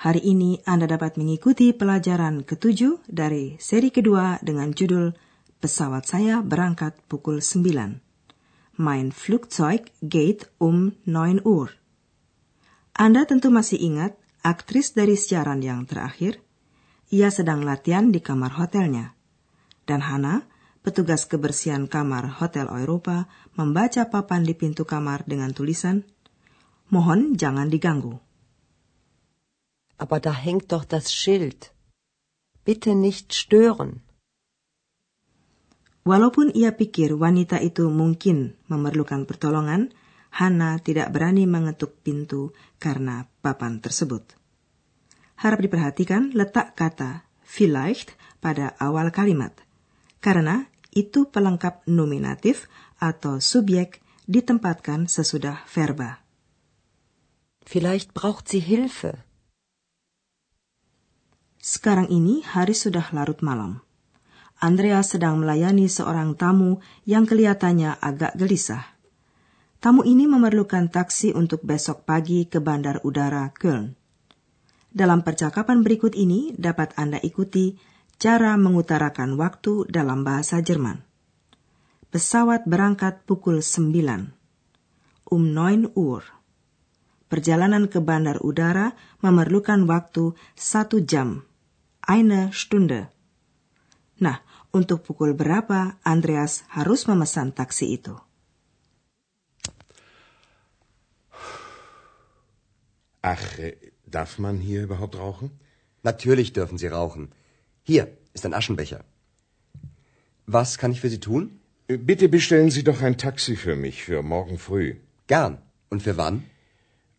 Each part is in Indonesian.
hari ini Anda dapat mengikuti pelajaran ketujuh dari seri kedua dengan judul Pesawat saya berangkat pukul 9. Mein Flugzeug geht um 9 Uhr. Anda tentu masih ingat aktris dari siaran yang terakhir? Ia sedang latihan di kamar hotelnya. Dan Hana, petugas kebersihan kamar Hotel Eropa, membaca papan di pintu kamar dengan tulisan, Mohon jangan diganggu. Aber da hängt doch das Schild. Bitte nicht stören. Walaupun ia pikir wanita itu mungkin memerlukan pertolongan, Hana tidak berani mengetuk pintu karena papan tersebut. Harap diperhatikan letak kata vielleicht pada awal kalimat, karena itu pelengkap nominatif atau subjek ditempatkan sesudah verba. Vielleicht braucht sie Hilfe. Sekarang ini hari sudah larut malam. Andreas sedang melayani seorang tamu yang kelihatannya agak gelisah. Tamu ini memerlukan taksi untuk besok pagi ke bandar udara Köln. Dalam percakapan berikut ini dapat Anda ikuti cara mengutarakan waktu dalam bahasa Jerman. Pesawat berangkat pukul 9. Um 9 Uhr. Perjalanan ke bandar udara memerlukan waktu satu jam. Eine Stunde. Nah, untuk pukul berapa Andreas harus memesan taksi itu? Ach, äh, darf man hier überhaupt rauchen? Natürlich dürfen Sie rauchen. Hier ist ein Aschenbecher. Was kann ich für Sie tun? Bitte bestellen Sie doch ein Taxi für mich für morgen früh. Gern. Und für wann?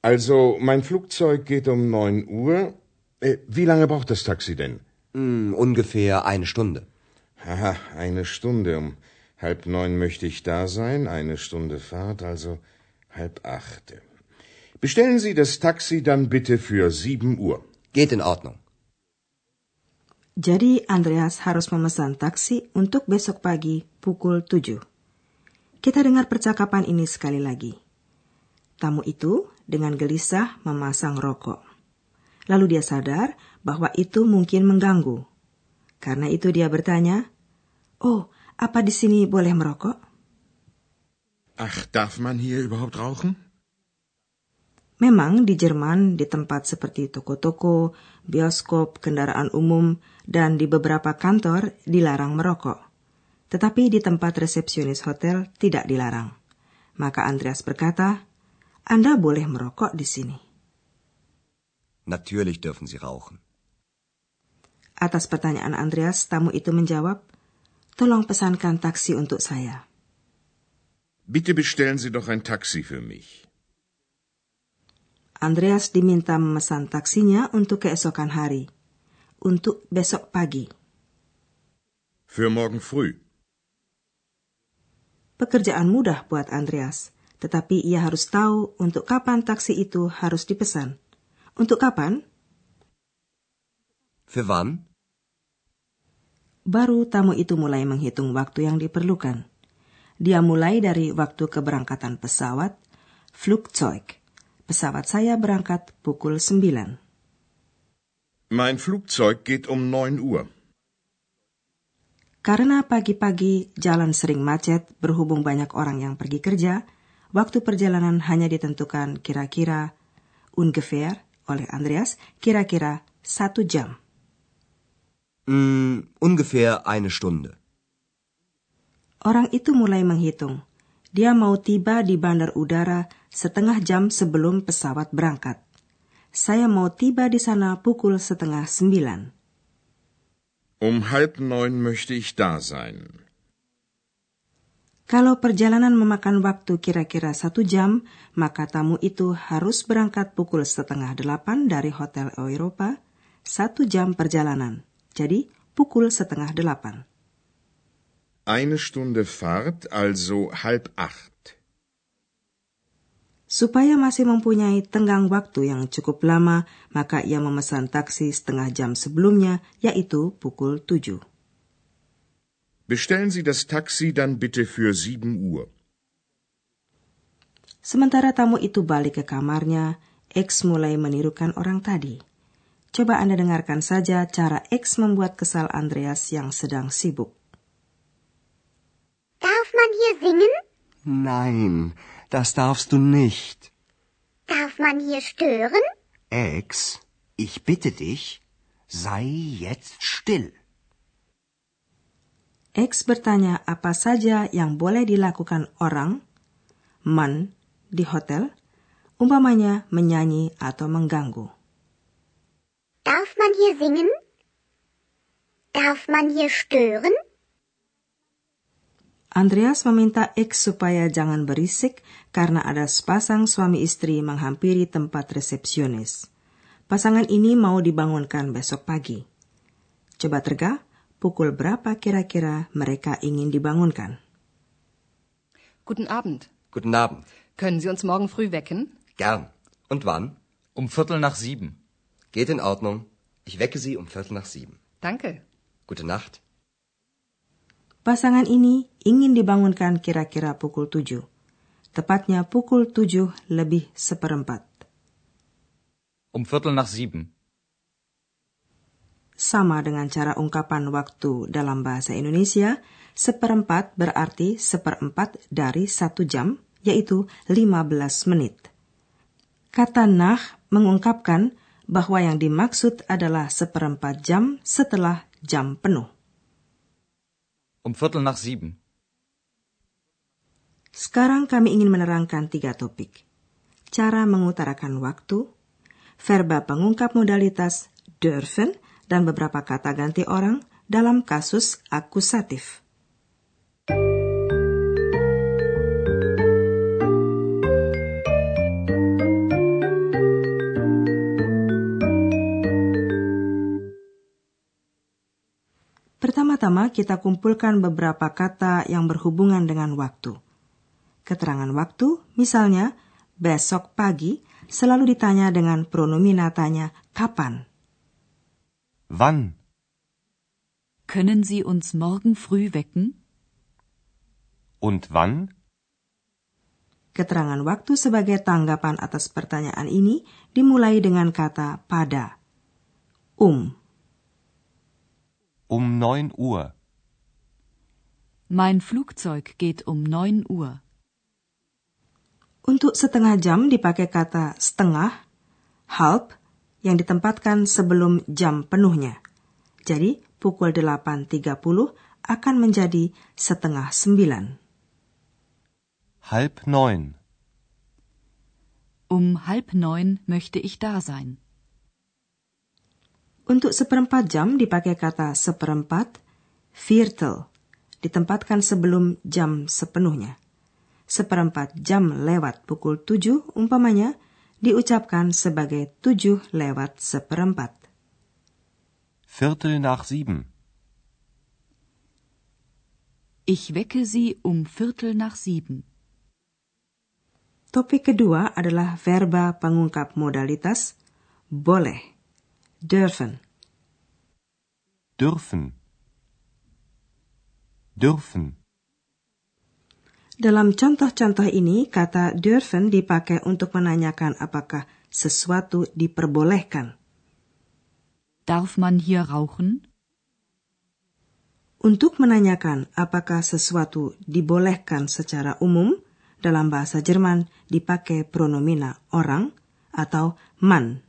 Also, mein Flugzeug geht um 9 Uhr. Äh, Wie lange braucht das Taxi denn? Hm, ungefähr eine Stunde. Haha, eine Stunde. Um halb neun möchte ich da sein. Eine Stunde Fahrt, also halb acht. Bestellen Sie das Taxi dann bitte für sieben Uhr. Geht in Ordnung. Jadi Andreas harus memesan taksi untuk besok pagi pukul 7. Kita dengar percakapan ini sekali lagi. Tamu itu dengan gelisah memasang rokok. Lalu dia sadar bahwa itu mungkin mengganggu. Karena itu dia bertanya, "Oh, apa di sini boleh merokok?" Ach, darf man hier überhaupt rauchen? Memang di Jerman, di tempat seperti toko-toko, bioskop, kendaraan umum, dan di beberapa kantor dilarang merokok. Tetapi di tempat resepsionis hotel tidak dilarang. Maka Andreas berkata, Anda boleh merokok di sini. Natürlich dürfen Sie rauchen. Atas pertanyaan Andreas, tamu itu menjawab, Tolong pesankan taksi untuk saya. Bitte bestellen Sie doch ein Taxi für mich. Andreas diminta memesan taksinya untuk keesokan hari. Untuk besok pagi. Für morgen früh. Pekerjaan mudah buat Andreas, tetapi ia harus tahu untuk kapan taksi itu harus dipesan. Untuk kapan? Für wann? Baru tamu itu mulai menghitung waktu yang diperlukan. Dia mulai dari waktu keberangkatan pesawat, Flugzeug. Pesawat saya berangkat pukul 9. Mein Flugzeug geht um 9 Uhr. Karena pagi-pagi jalan sering macet berhubung banyak orang yang pergi kerja, waktu perjalanan hanya ditentukan kira-kira ungefähr oleh Andreas kira-kira satu jam. Hm, ungefähr eine Stunde. Orang itu mulai menghitung. Dia mau tiba di bandar udara setengah jam sebelum pesawat berangkat. Saya mau tiba di sana pukul setengah sembilan. Um halb neun möchte ich da sein. Kalau perjalanan memakan waktu kira-kira satu jam, maka tamu itu harus berangkat pukul setengah delapan dari Hotel Eropa, satu jam perjalanan. Jadi, pukul setengah delapan. Eine Stunde Fahrt, also halb acht. Supaya masih mempunyai tenggang waktu yang cukup lama, maka ia memesan taksi setengah jam sebelumnya, yaitu pukul tujuh. Bestellen Sie das Taxi dann bitte für sieben Uhr. Sementara tamu itu balik ke kamarnya, X mulai menirukan orang tadi. Coba Anda dengarkan saja cara X membuat kesal Andreas yang sedang sibuk. Darf man hier singen? Nein, das darfst du nicht. Darf man hier stören? Ex, ich bitte dich, sei jetzt still. X bertanya apa saja yang boleh dilakukan orang, man, di hotel, umpamanya menyanyi atau mengganggu. Darf man hier singen? Darf man hier stören? Andreas meminta X supaya jangan berisik karena ada sepasang suami istri menghampiri tempat resepsionis. Pasangan ini mau dibangunkan besok pagi. Coba terga, pukul berapa kira-kira mereka ingin dibangunkan? Guten Abend. Guten Abend. Können Sie uns morgen früh wecken? Gern. Und wann? Um Viertel nach sieben. Geht in Ordnung. Ich wecke Sie um Viertel nach sieben. Danke. Gute Nacht. Pasangan ini ingin dibangunkan kira-kira pukul tujuh. Tepatnya pukul tujuh lebih seperempat. Um Viertel nach sieben. Sama dengan cara ungkapan waktu dalam bahasa Indonesia, seperempat berarti seperempat dari satu jam, yaitu 15 menit. Kata nah mengungkapkan bahwa yang dimaksud adalah seperempat jam setelah jam penuh. Um Viertel nach sieben. Sekarang kami ingin menerangkan tiga topik. Cara mengutarakan waktu, verba pengungkap modalitas dürfen, dan beberapa kata ganti orang dalam kasus akusatif. Pertama-tama kita kumpulkan beberapa kata yang berhubungan dengan waktu. Keterangan waktu, misalnya, besok pagi selalu ditanya dengan pronominatanya kapan. Wann? Können Sie uns morgen früh wecken? Und wann? Keterangan waktu sebagai tanggapan atas pertanyaan ini dimulai dengan kata pada. Um. Um 9 Uhr. Mein Flugzeug geht um 9 Uhr. Untuk setengah jam dipakai kata setengah, halb, yang ditempatkan sebelum jam penuhnya. Jadi, pukul 8.30 akan menjadi setengah sembilan. Halb neun. Um halb neun möchte ich da sein. Untuk seperempat jam dipakai kata seperempat, viertel, ditempatkan sebelum jam sepenuhnya. Seperempat jam lewat pukul tujuh, umpamanya, diucapkan sebagai tujuh lewat seperempat. Viertel nach sieben. Ich wecke Sie um Viertel nach sieben. Topik kedua adalah verba pengungkap modalitas boleh, dürfen. Dürfen. Dürfen. Dalam contoh-contoh ini, kata dürfen dipakai untuk menanyakan apakah sesuatu diperbolehkan. Darf man hier rauchen? Untuk menanyakan apakah sesuatu dibolehkan secara umum, dalam bahasa Jerman dipakai pronomina orang atau man.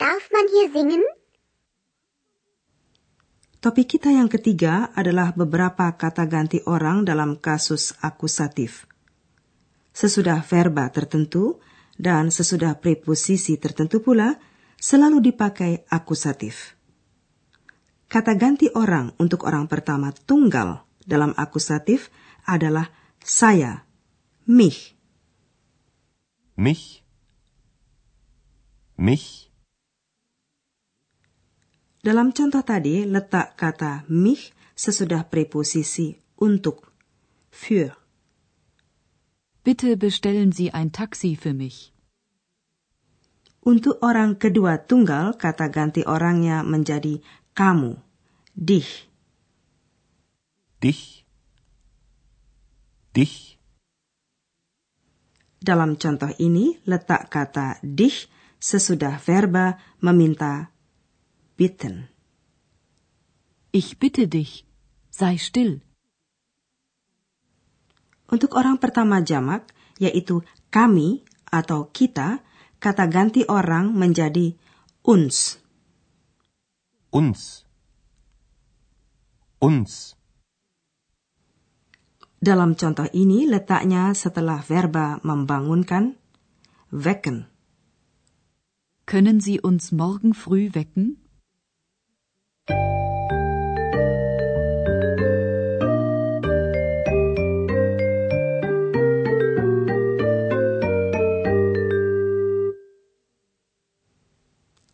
Darf man hier singen? Topik kita yang ketiga adalah beberapa kata ganti orang dalam kasus akusatif. Sesudah verba tertentu dan sesudah preposisi tertentu pula selalu dipakai akusatif. Kata ganti orang untuk orang pertama tunggal dalam akusatif adalah saya, mich. Mich. Mich. Dalam contoh tadi, letak kata mich sesudah preposisi untuk, für. Bitte bestellen Sie ein Taxi für mich. Untuk orang kedua tunggal, kata ganti orangnya menjadi kamu, dich. Dich. Dich. Dalam contoh ini, letak kata dich sesudah verba meminta bitten. Ich bitte dich, sei still. Untuk orang pertama jamak, yaitu kami atau kita, kata ganti orang menjadi uns. Uns. Uns. Dalam contoh ini letaknya setelah verba membangunkan, wecken. Können Sie uns morgen früh wecken?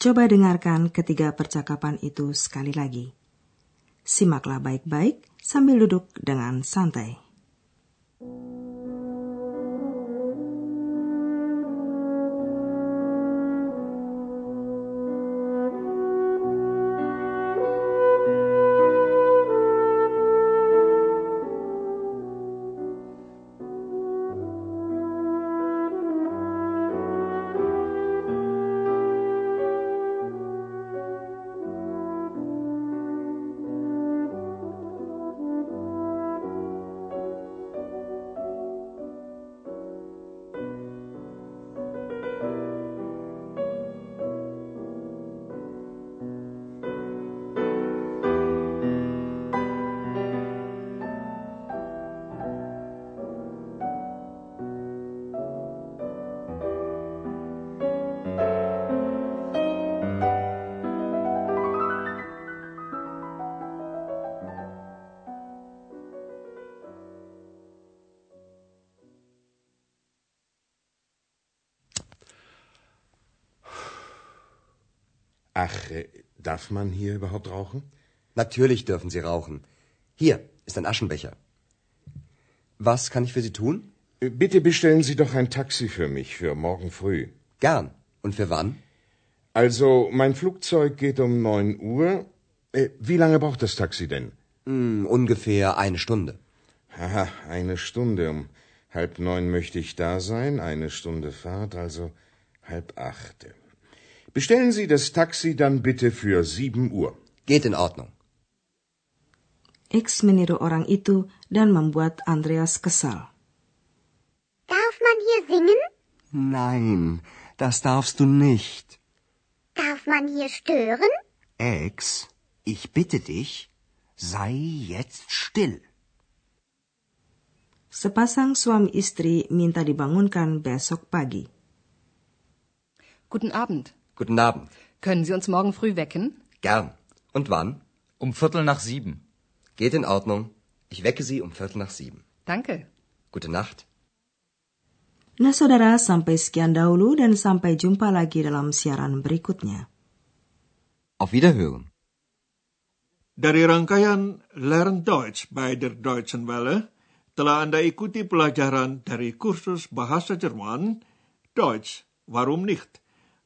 Coba dengarkan ketiga percakapan itu sekali lagi. Simaklah baik-baik sambil duduk dengan santai. Ach, äh, darf man hier überhaupt rauchen? Natürlich dürfen Sie rauchen. Hier ist ein Aschenbecher. Was kann ich für Sie tun? Äh, Bitte bestellen Sie doch ein Taxi für mich für morgen früh. Gern. Und für wann? Also, mein Flugzeug geht um neun Uhr. Äh, wie lange braucht das Taxi denn? Hm, ungefähr eine Stunde. Haha, eine Stunde. Um halb neun möchte ich da sein. Eine Stunde Fahrt, also halb acht. Bestellen Sie das Taxi dann bitte für sieben Uhr. Geht in Ordnung. X meniru orang itu dan membuat Andreas kesal. Darf man hier singen? Nein, das darfst du nicht. Darf man hier stören? Ex, ich bitte dich, sei jetzt still. Sepasang suami istri minta dibangunkan besok pagi. Guten Abend. Guten Abend. Können Sie uns morgen früh wecken? Gern. Und wann? Um Viertel nach sieben. Geht in Ordnung. Ich wecke Sie um Viertel nach sieben. Danke. Gute Nacht. Nah saudara, sampai sekian dahulu dan sampai jumpa lagi dalam siaran berikutnya. Auf Wiederhören. Dari rangkaian Learn Deutsch bei der Deutschen Welle, telah Anda ikuti pelajaran dari kursus bahasa Jerman, Deutsch, warum nicht?